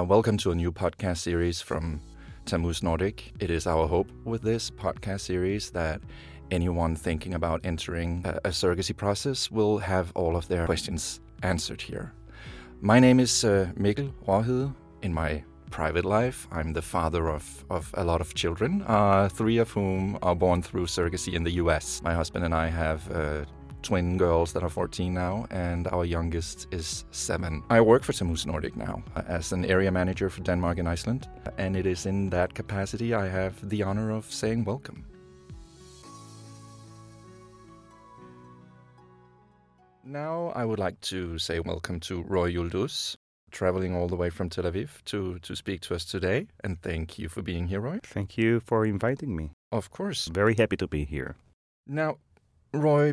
Uh, welcome to a new podcast series from Tammuz Nordic. It is our hope with this podcast series that anyone thinking about entering a, a surrogacy process will have all of their questions answered here. My name is uh, Mikkel Råhede. In my private life, I'm the father of, of a lot of children, uh, three of whom are born through surrogacy in the US. My husband and I have uh, twin girls that are 14 now, and our youngest is seven. I work for Tammuz Nordic now uh, as an area manager for Denmark and Iceland, and it is in that capacity I have the honor of saying welcome. Now I would like to say welcome to Roy Yulduz, traveling all the way from Tel Aviv to, to speak to us today. And thank you for being here, Roy. Thank you for inviting me. Of course. Very happy to be here. Now, Roy,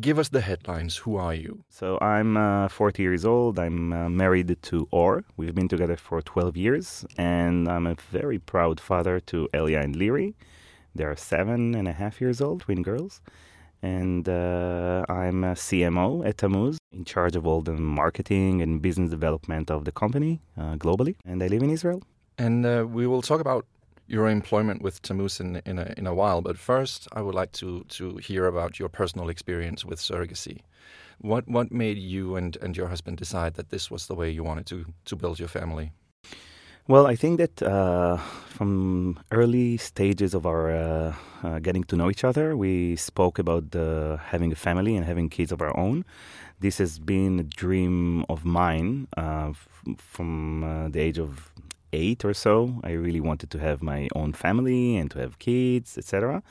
give us the headlines. Who are you? So I'm uh, 40 years old. I'm uh, married to Or. We've been together for 12 years, and I'm a very proud father to Elia and Leary. They are seven and a half years old, twin girls. And uh, I'm a CMO at Tammuz, in charge of all the marketing and business development of the company uh, globally. And I live in Israel. And uh, we will talk about your employment with Tammuz in, in, a, in a while. But first, I would like to, to hear about your personal experience with surrogacy. What, what made you and, and your husband decide that this was the way you wanted to, to build your family? Well, I think that uh, from early stages of our uh, uh, getting to know each other, we spoke about having a family and having kids of our own. This has been a dream of mine uh, from uh, the age of eight or so. I really wanted to have my own family and to have kids, etc.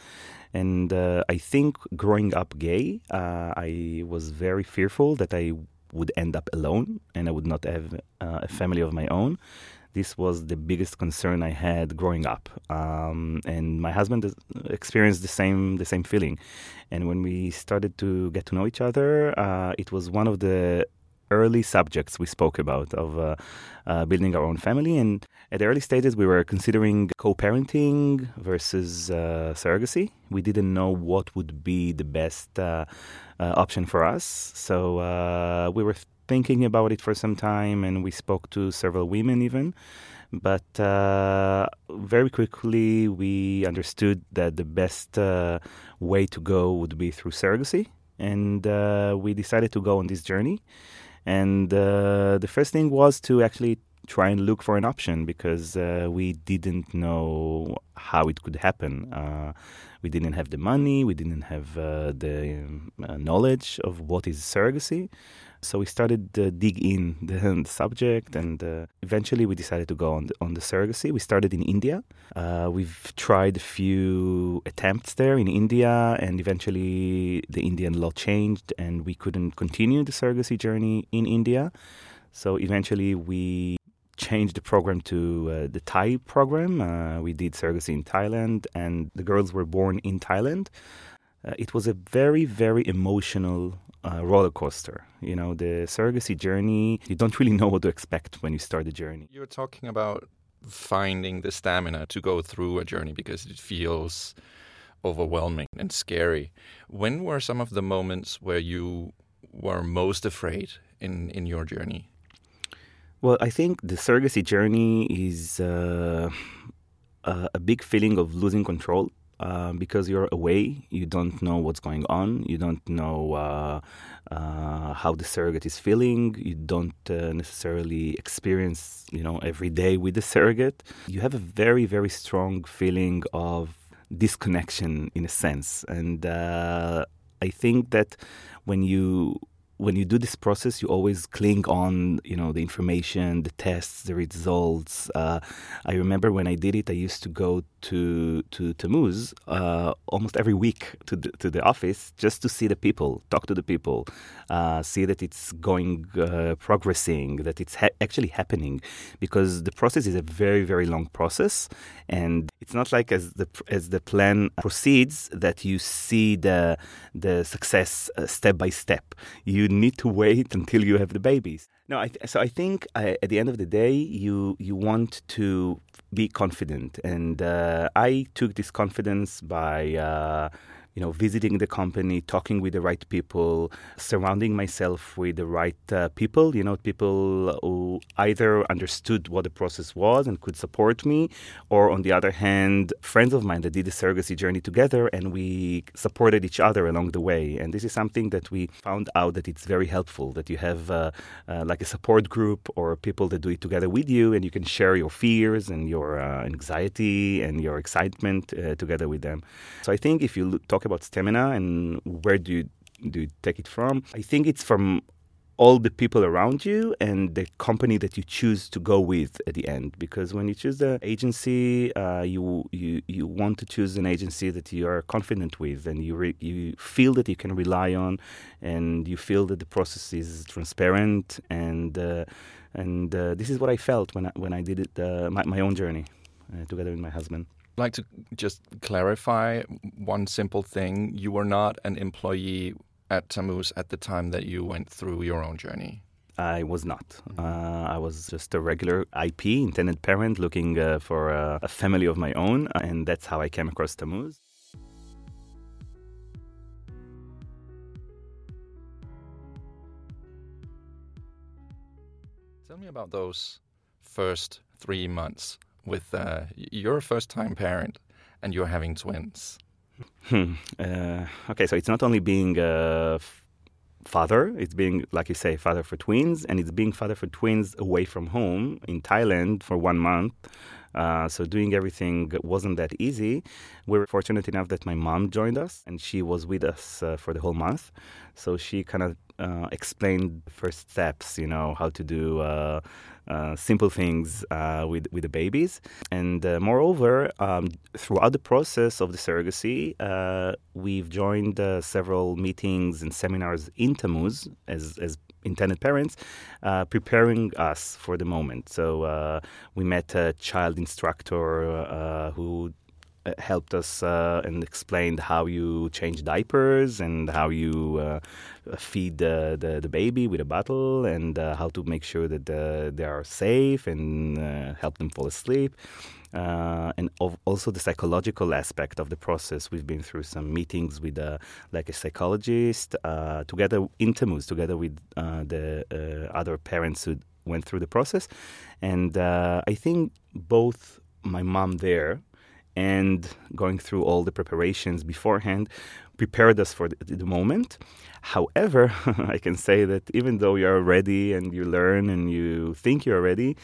And uh, I think growing up gay, uh, I was very fearful that I would end up alone and I would not have uh, a family of my own. This was the biggest concern I had growing up, um, and my husband experienced the same the same feeling. And when we started to get to know each other, uh, it was one of the early subjects we spoke about of uh, uh, building our own family. And at the early stages, we were considering co parenting versus uh, surrogacy. We didn't know what would be the best uh, uh, option for us. So uh, we were thinking about it for some time and we spoke to several women even. But very quickly, we understood that the best way to go would be through surrogacy. And we decided to go on this journey. And uh, the first thing was to actually try and look for an option because uh, we didn't know how it could happen. Uh, we didn't have the money, we didn't have uh, the uh, knowledge of what is surrogacy. So we started to dig in the, the subject, and uh, eventually we decided to go on the, on the surrogacy. We started in India. Uh, we've tried a few attempts there in India, and eventually the Indian law changed, and we couldn't continue the surrogacy journey in India. So eventually we changed the program to uh, the Thai program. Uh, we did surrogacy in Thailand, and the girls were born in Thailand. Uh, it was a very, very emotional uh, roller coaster. You know, the surrogacy journey, you don't really know what to expect when you start the journey. You're talking about finding the stamina to go through a journey because it feels overwhelming and scary. When were some of the moments where you were most afraid in, in your journey? Well, I think the surrogacy journey is uh, a big feeling of losing control uh, because you're away, you don't know what's going on, you don't know uh, uh, how the surrogate is feeling, you don't uh, necessarily experience, you know, every day with the surrogate. You have a very, very strong feeling of disconnection in a sense, and uh, I think that when you when you do this process, you always cling on, you know, the information, the tests, the results. Uh, I remember when I did it, I used to go to to Tammuz uh, almost every week to the, to the office just to see the people, talk to the people, uh, see that it's going, uh, progressing, that it's ha- actually happening, because the process is a very very long process, and it's not like as the as the plan proceeds that you see the the success uh, step by step. You need to wait until you have the babies. No, I th- so I think uh, at the end of the day, you you want to be confident, and uh, I took this confidence by uh, you know, visiting the company, talking with the right people, surrounding myself with the right uh, people, you know, people who either understood what the process was and could support me, or on the other hand, friends of mine that did the surrogacy journey together and we supported each other along the way. And this is something that we found out that it's very helpful that you have uh, uh, like a support group or people that do it together with you and you can share your fears and your uh, anxiety and your excitement uh, together with them. So I think if you talk about stamina and where do you do you take it from? I think it's from all the people around you and the company that you choose to go with at the end. Because when you choose the agency, uh, you you you want to choose an agency that you are confident with and you re- you feel that you can rely on, and you feel that the process is transparent and uh, and uh, this is what I felt when I, when I did it uh, my, my own journey uh, together with my husband like to just clarify one simple thing. You were not an employee at Tammuz at the time that you went through your own journey? I was not. Uh, I was just a regular IP, intended parent, looking uh, for a, a, family of my own, and that's how I came across Tammuz. Tell me about those first three months with uh, you're a first time parent and you're having twins. Hmm. Uh, okay, so it's not only being a f- father, it's being, like you say, father for twins, and it's being father for twins away from home in Thailand for one month. Uh, so doing everything wasn't that easy. We were fortunate enough that my mom joined us, and she was with us uh, for the whole month. So she kind of uh, explained first steps, you know, how to do uh, simple things uh, with with the babies. And uh, moreover, um, throughout the process of the surrogacy, uh, we've joined several meetings and seminars in Tammuz as as intended parents, uh, preparing us for the moment. So uh, we met a child instructor uh, who uh, helped us uh, and explained how you change diapers and how you uh, feed the, the, the, baby with a bottle and uh, how to make sure that uh, they are safe and uh, help them fall asleep. and also the psychological aspect of the process. We've been through some meetings with like a psychologist together in Tammuz, together with the other parents who went through the process. And I think both my mom there and going through all the preparations beforehand prepared us for the, the moment. However, I can say that even though you're ready and you learn and you think you're ready,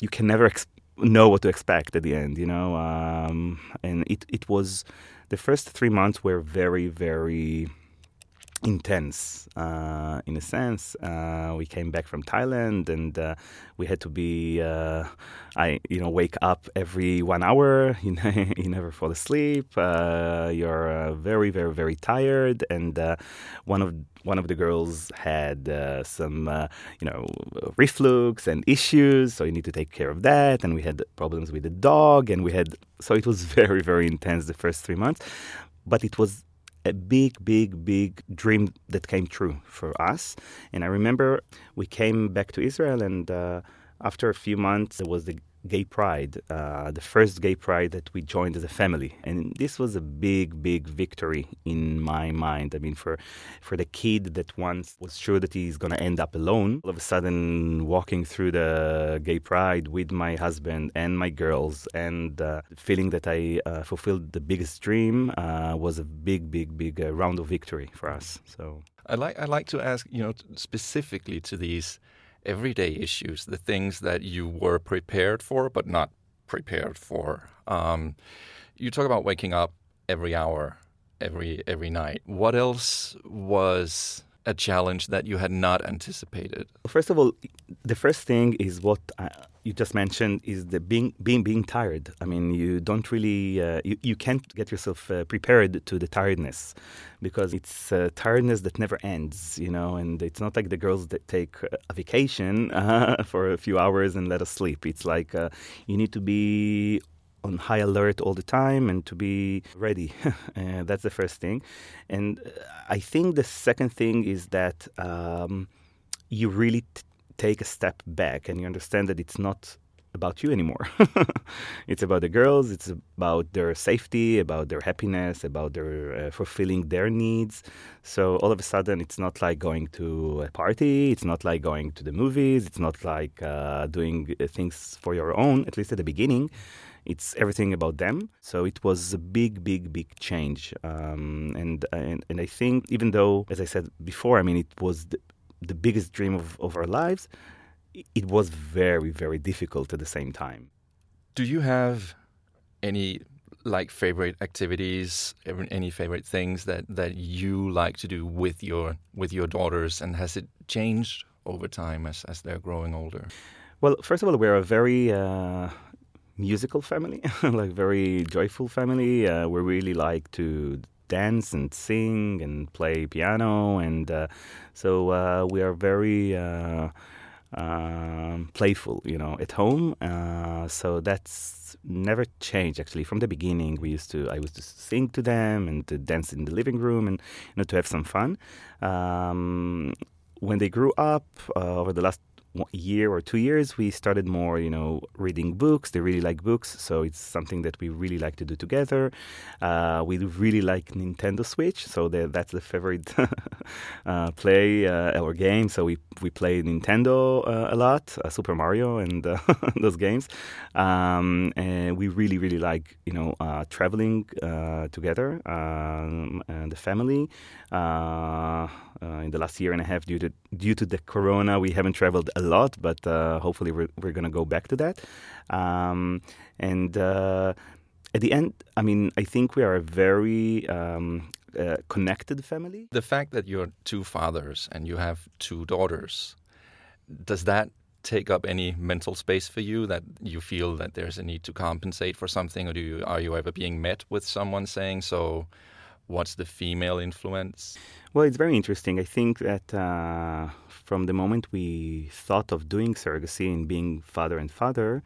you can never ex- know what to expect at the end, you know. Um, and it, it was the first three months were very, very intense uh, in a sense. Uh, we came back from Thailand and uh, we had to be, uh, I you know, wake up every one hour. You, know, you never fall asleep. Uh, you're uh, very, very, very tired. And one of one of the girls had some, you know, reflux and issues, so you need to take care of that. And we had problems with the dog, and we had so it was very, very intense the first three months. But it was a big, big, big dream that came true for us. And I remember we came back to Israel, and uh, after a few months, there was the gay pride, uh, the first gay pride that we joined as a family, and this was a big, big victory in my mind. I mean, for for the kid that once was sure that he's going to end up alone, all of a sudden walking through the gay pride with my husband and my girls, and uh, feeling that I uh, fulfilled the biggest dream uh, was a big, big, big uh, round of victory for us. So I like I like to ask you know specifically to these everyday issues, the things that you were prepared for but not prepared for. Um, you talk about waking up every hour, every every night. What else was a challenge that you had not anticipated? First of all, the first thing is what I, you just mentioned is the being being being tired. I mean, you don't really uh, you, you can't get yourself uh, prepared to the tiredness because it's uh, tiredness that never ends, you know. And it's not like the girls that take a vacation for a few hours and let us sleep. It's like uh, you need to be on high alert all the time and to be ready. uh, that's the first thing. And uh, I think the second thing is that um, you really t- take a step back and you understand that it's not about you anymore. it's about the girls. It's about their safety, about their happiness, about their uh, fulfilling their needs. So all of a sudden, it's not like going to a party. It's not like going to the movies. It's not like uh, doing uh, things for your own. At least at the beginning, it's everything about them. So it was a big, big, big change. Um, and, and and I think even though, as I said before, I mean it was the, the biggest dream of, of our lives it was very, very difficult at the same time. Do you have any like favorite activities, any favorite things that, that you like to do with your with your daughters, and has it changed over time as as they're growing older? Well, first of all, we're a very uh, musical family, like very joyful family. Uh, we really like to dance and sing and play piano, and uh, so uh, we are very uh, um, playful, you know, at home. Uh, so that's never changed actually. From the beginning, we used to I used to sing to them and to dance in the living room and you know to have some fun. Um, when they grew up uh, over the last year or two years, we started more, you know, reading books. They really like books, so it's something that we really like to do together. Uh, we really like Nintendo Switch, so that's the favorite uh, play uh, or game. So we we play Nintendo uh, a lot, uh, Super Mario, and uh, those games. Um, and we really really like, you know, traveling together, um, and the family. in the last year and a half, due to due to the Corona, we haven't traveled a lot, but uh, hopefully we're, we're going to go back to that. Um, and uh, at the end, I mean, I think we are a very um, uh, connected family. The fact that you're two fathers and you have two daughters, does that take up any mental space for you that you feel that there's a need to compensate for something or do you are you ever being met with someone saying so what's the female influence well it's very interesting i think that uh, from the moment we thought of doing surrogacy and being father and father,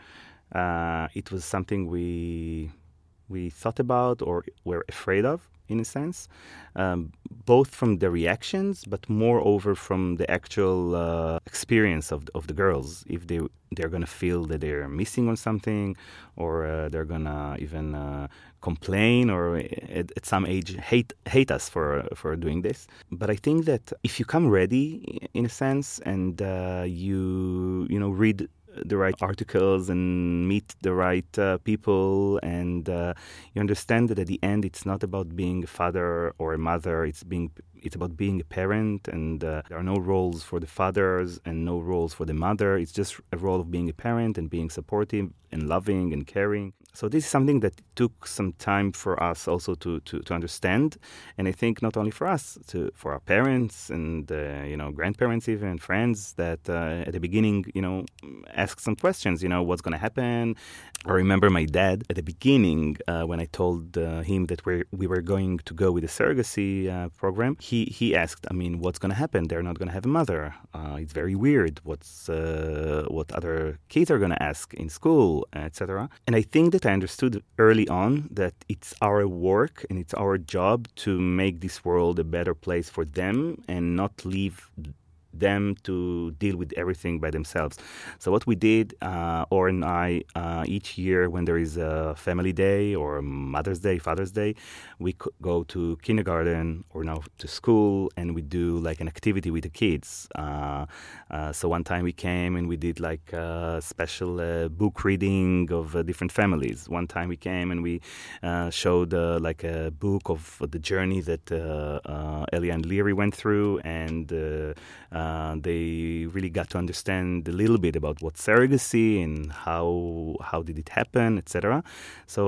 uh, it was something we we thought about or were afraid of in a sense, um, both from the reactions, but moreover from the actual uh, experience of of the girls. If they they're gonna feel that they're missing on something, or uh, they're gonna even uh, complain, or at, at, some age hate hate us for for doing this. But I think that if you come ready, in a sense, and uh, you you know read the right articles and meet the right uh, people and uh, you understand that at the end it's not about being a father or a mother. It's being it's about being a parent and uh, there are no roles for the fathers and no roles for the mother. It's just a role of being a parent and being supportive and loving and caring so this is something that took some time for us also to, to, to understand, and I think not only for us, to, for our parents and uh, you know grandparents even and friends that uh, at the beginning you know ask some questions. You know what's going to happen. I remember my dad at the beginning uh, when I told uh, him that we we were going to go with the surrogacy uh, program. He he asked, I mean, what's going to happen? They're not going to have a mother. Uh, it's very weird. What's what other kids are going to ask in school, etc. And I think that I understood early on that it's our work and it's our job to make this world a better place for them and not leave them to deal with everything by themselves. So what we did, uh, Or and I, uh, each year when there is a family day or Mother's Day, Father's Day, we go to kindergarten or now to school and we do like an activity with the kids. Uh, uh so one time we came and we did like a special uh, book reading of uh, different families. One time we came and we showed like a book of the journey that Elia and Leary went through and uh, they really got to understand a little bit about what surrogacy and how how did it happen, etc. So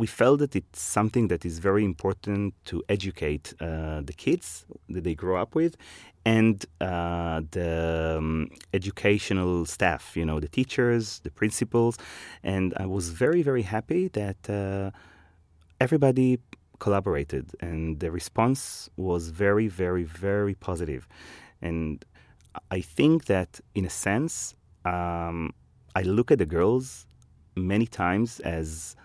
we felt that it's something that is very important to educate uh, the kids that they grow up with, and uh, the um, educational staff, you know, the teachers, the principals, and I was very very happy that uh, everybody collaborated and the response was very very very positive and I think that, in a sense, um, I look at the girls many times as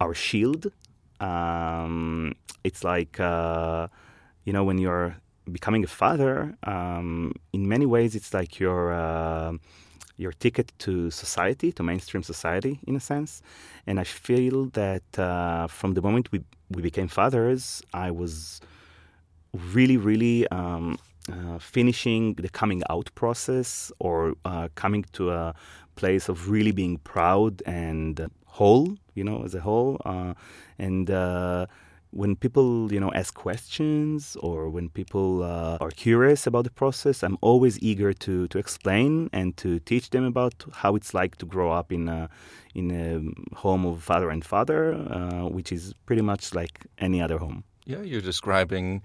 our shield. Um, it's like, uh, you know, when you're becoming a father, um, in many ways, it's like you're. Uh, your ticket to society, to mainstream society, in a sense. And I feel that uh, from the moment we we became fathers, I was really, really um, uh, finishing the coming out process or uh, coming to a place of really being proud and whole, you know, as a whole. Uh, and uh, when people, you know, ask questions or when people uh, are curious about the process, I'm always eager to, to explain and to teach them about how it's like to grow up in a, in a home of father and father, which is pretty much like any other home. Yeah, you're describing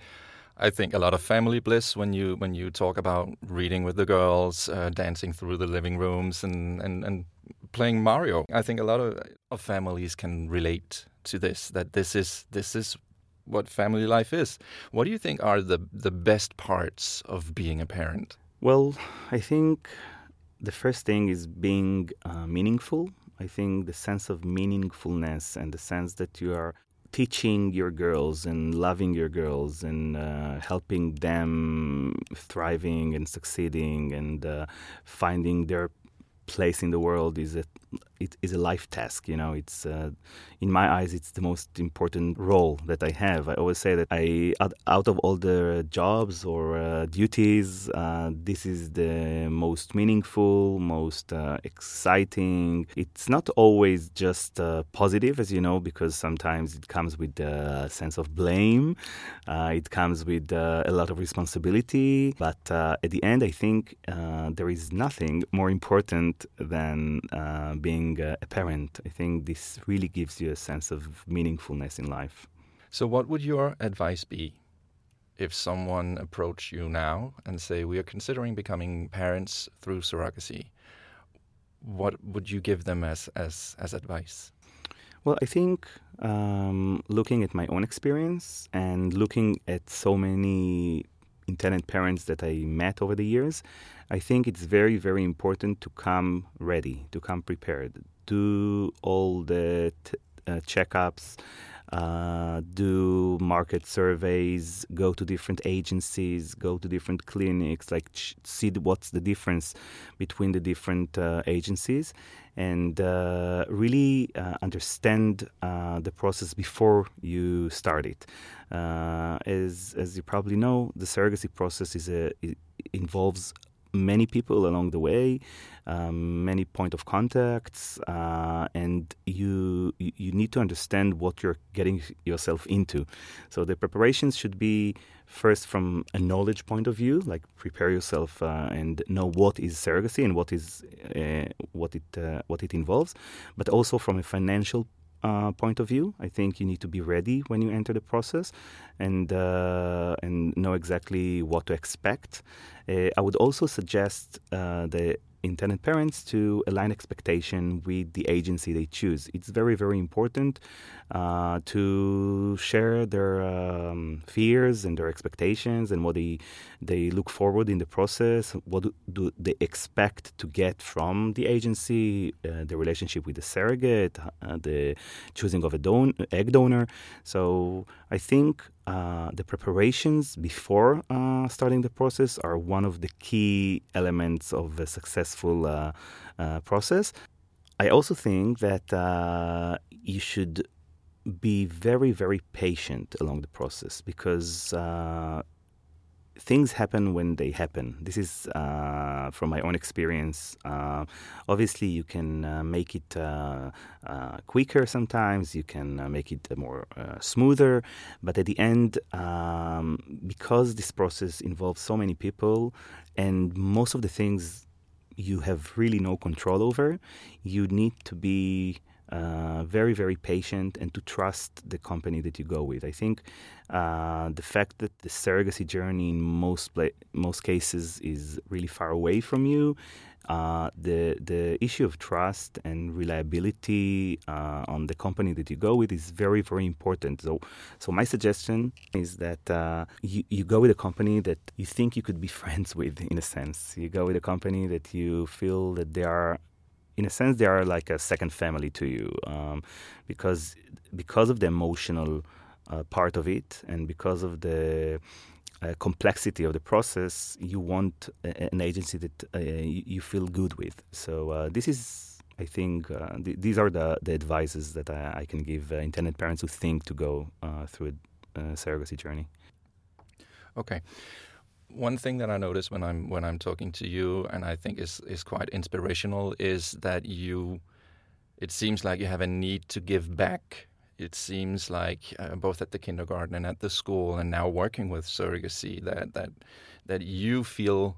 I think a lot of family bliss when you when you talk about reading with the girls, uh, dancing through the living rooms, and, and, and playing Mario. I think a lot of, of families can relate to this. That this is this is what family life is. What do you think are the the best parts of being a parent? Well, I think the first thing is being uh, meaningful. I think the sense of meaningfulness and the sense that you are teaching your girls and loving your girls and uh, helping them thriving and succeeding and uh, finding their place in the world is a it is a life task. You know, it's uh, in my eyes, it's the most important role that I have. I always say that I, out of all the jobs or uh, duties, uh, this is the most meaningful, most uh, exciting. It's not always just uh, positive, as you know, because sometimes it comes with a sense of blame. Uh, it comes with a lot of responsibility. But at the end, I think there is nothing more important than being a parent. I think this really gives you a sense of meaningfulness in life. So, what would your advice be if someone approached you now and say, "We are considering becoming parents through surrogacy"? What would you give them as as as advice? Well, I think um, looking at my own experience and looking at so many intended parents that I met over the years, I think it's very, very important to come ready, to come prepared, do all the t- uh, checkups, uh, do market surveys, go to different agencies, go to different clinics, like ch- see what's the difference between the different uh, agencies, and uh, really uh, understand uh, the process before you start it. as as you probably know, the surrogacy process is a involves many people along the way, um, many point of contacts, uh, and you you need to understand what you're getting yourself into. So the preparations should be first from a knowledge point of view, like prepare yourself uh, and know what is surrogacy and what is uh, what it uh, what it involves, but also from a financial uh, point of view. I think you need to be ready when you enter the process and uh, and know exactly what to expect. Uh, I would also suggest uh, the intended parents to align expectation with the agency they choose. It's very, very important uh, to share their um, fears and their expectations and what they they look forward in the process. What do they expect to get from the agency? Uh, the relationship with the surrogate, uh, the choosing of a don- egg donor. So I think uh, the preparations before uh, starting the process are one of the key elements of a successful uh, uh process. I also think that uh, you should be very, very patient along the process because things happen when they happen. This is uh, from my own experience. Uh, obviously, you can uh, make it uh, uh, quicker sometimes, you can uh, make it more smoother, but at the end, um, because this process involves so many people and most of the things you have really no control over, you need to be uh, very, very patient and to trust the company that you go with. I think uh, the fact that the surrogacy journey in most most cases is really far away from you, uh, the the issue of trust and reliability uh, on the company that you go with is very, very important. So, so my suggestion is that uh, you, you go with a company that you think you could be friends with, in a sense. You go with a company that you feel that they are in a sense, they are like a second family to you um, because because of the emotional uh, part of it and because of the uh, complexity of the process, you want a, an agency that uh, you feel good with. So uh, this is, I think, uh, th- these are the, the advices that I, I can give uh, intended parents who think to go through a surrogacy journey. Okay. One thing that I notice when I'm when I'm talking to you, and I think is is quite inspirational, is that you. It seems like you have a need to give back it seems like uh, both at the kindergarten and at the school, and now working with surrogacy, that that that you feel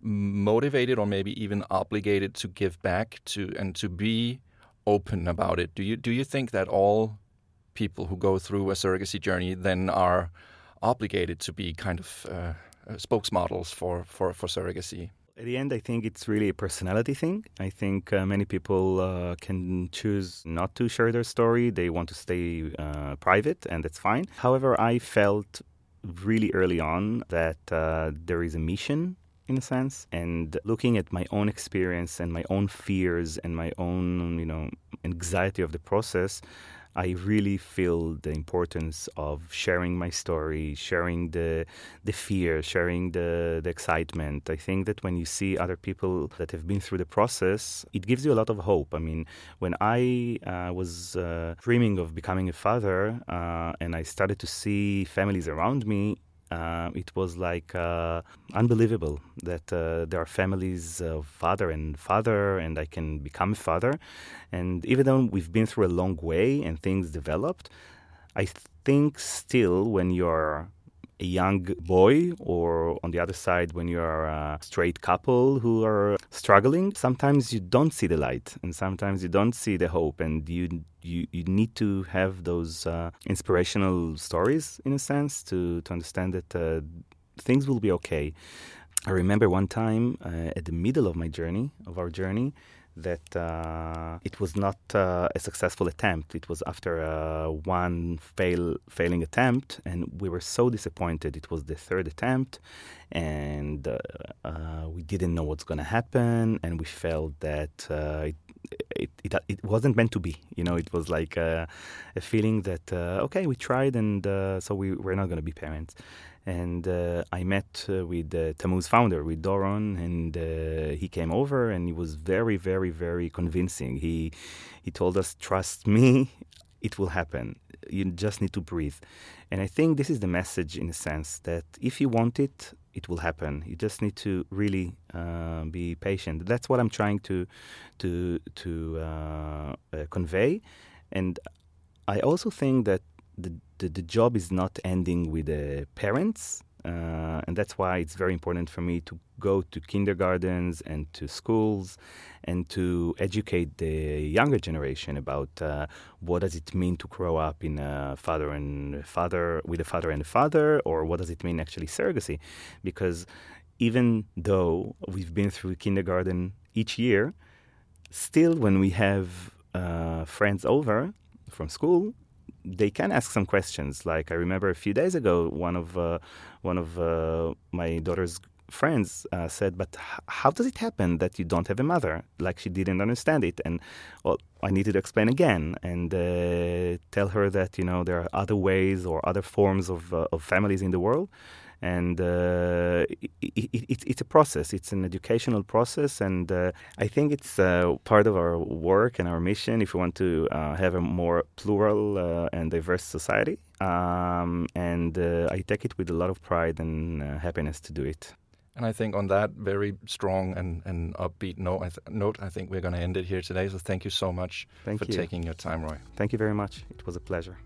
motivated or maybe even obligated to give back to and to be open about it. Do you do you think that all people who go through a surrogacy journey then are obligated to be kind of uh, spokesmodels for, for, for surrogacy? At the end, I think it's really a personality thing. I think uh, many people uh, can choose not to share their story. They want to stay uh, private, and that's fine. However, I felt really early on that uh, there is a mission in a sense and looking at my own experience and my own fears and my own you know anxiety of the process I really feel the importance of sharing my story, sharing the the fear, sharing the, the excitement. I think that when you see other people that have been through the process, it gives you a lot of hope. I mean, when I uh, was uh, dreaming of becoming a father uh, and I started to see families around me, uh, it was like uh, unbelievable that uh, there are families of father and father, and I can become a father. And even though we've been through a long way and things developed, I think still when you're a young boy, or on the other side, when you're a straight couple who are struggling, sometimes you don't see the light, and sometimes you don't see the hope, and you you, you need to have those uh, inspirational stories in a sense to to understand that uh, things will be okay. I remember one time uh, at the middle of my journey, of our journey, that uh, it was not uh, a successful attempt. It was after uh, one fail failing attempt, and we were so disappointed. It was the third attempt, and uh, uh, we didn't know what's going to happen, and we felt that uh, it, it, it, it wasn't meant to be. You know, it was like a, a feeling that okay, we tried, and so we we're not going to be parents and uh, I met uh, with uh, Tammuz founder, with Doron, and uh, he came over and he was very, very, very convincing. He he told us, "Trust me, it will happen. You just need to breathe." And I think this is the message, in a sense, that if you want it, it will happen. You just need to really uh, be patient. That's what I'm trying to to to uh, convey, and I also think that the, the, the job is not ending with the parents. Uh, and that's why it's very important for me to go to kindergartens and to schools and to educate the younger generation about uh, what does it mean to grow up in a father and father with a father and a father or what does it mean actually surrogacy because even though we've been through kindergarten each year still when we have uh, friends over from school they can ask some questions. Like I remember a few days ago, one of uh, one of uh, my daughter's friends uh, said, "But h- how does it happen that you don't have a mother?" Like she didn't understand it, and well, I needed to explain again and uh, tell her that you know there are other ways or other forms of uh, of families in the world, and uh, it, it, it's a process. It's an educational process, and uh, I think it's uh, part of our work and our mission if we want to uh, have a more plural uh, and diverse society. Um, and uh, I take it with a lot of pride and happiness to do it. And I think on that very strong and, and upbeat note I, th- note, I think we're going to end it here today. So thank you so much thank for you. taking your time, Roy. Thank you very much. It was a pleasure.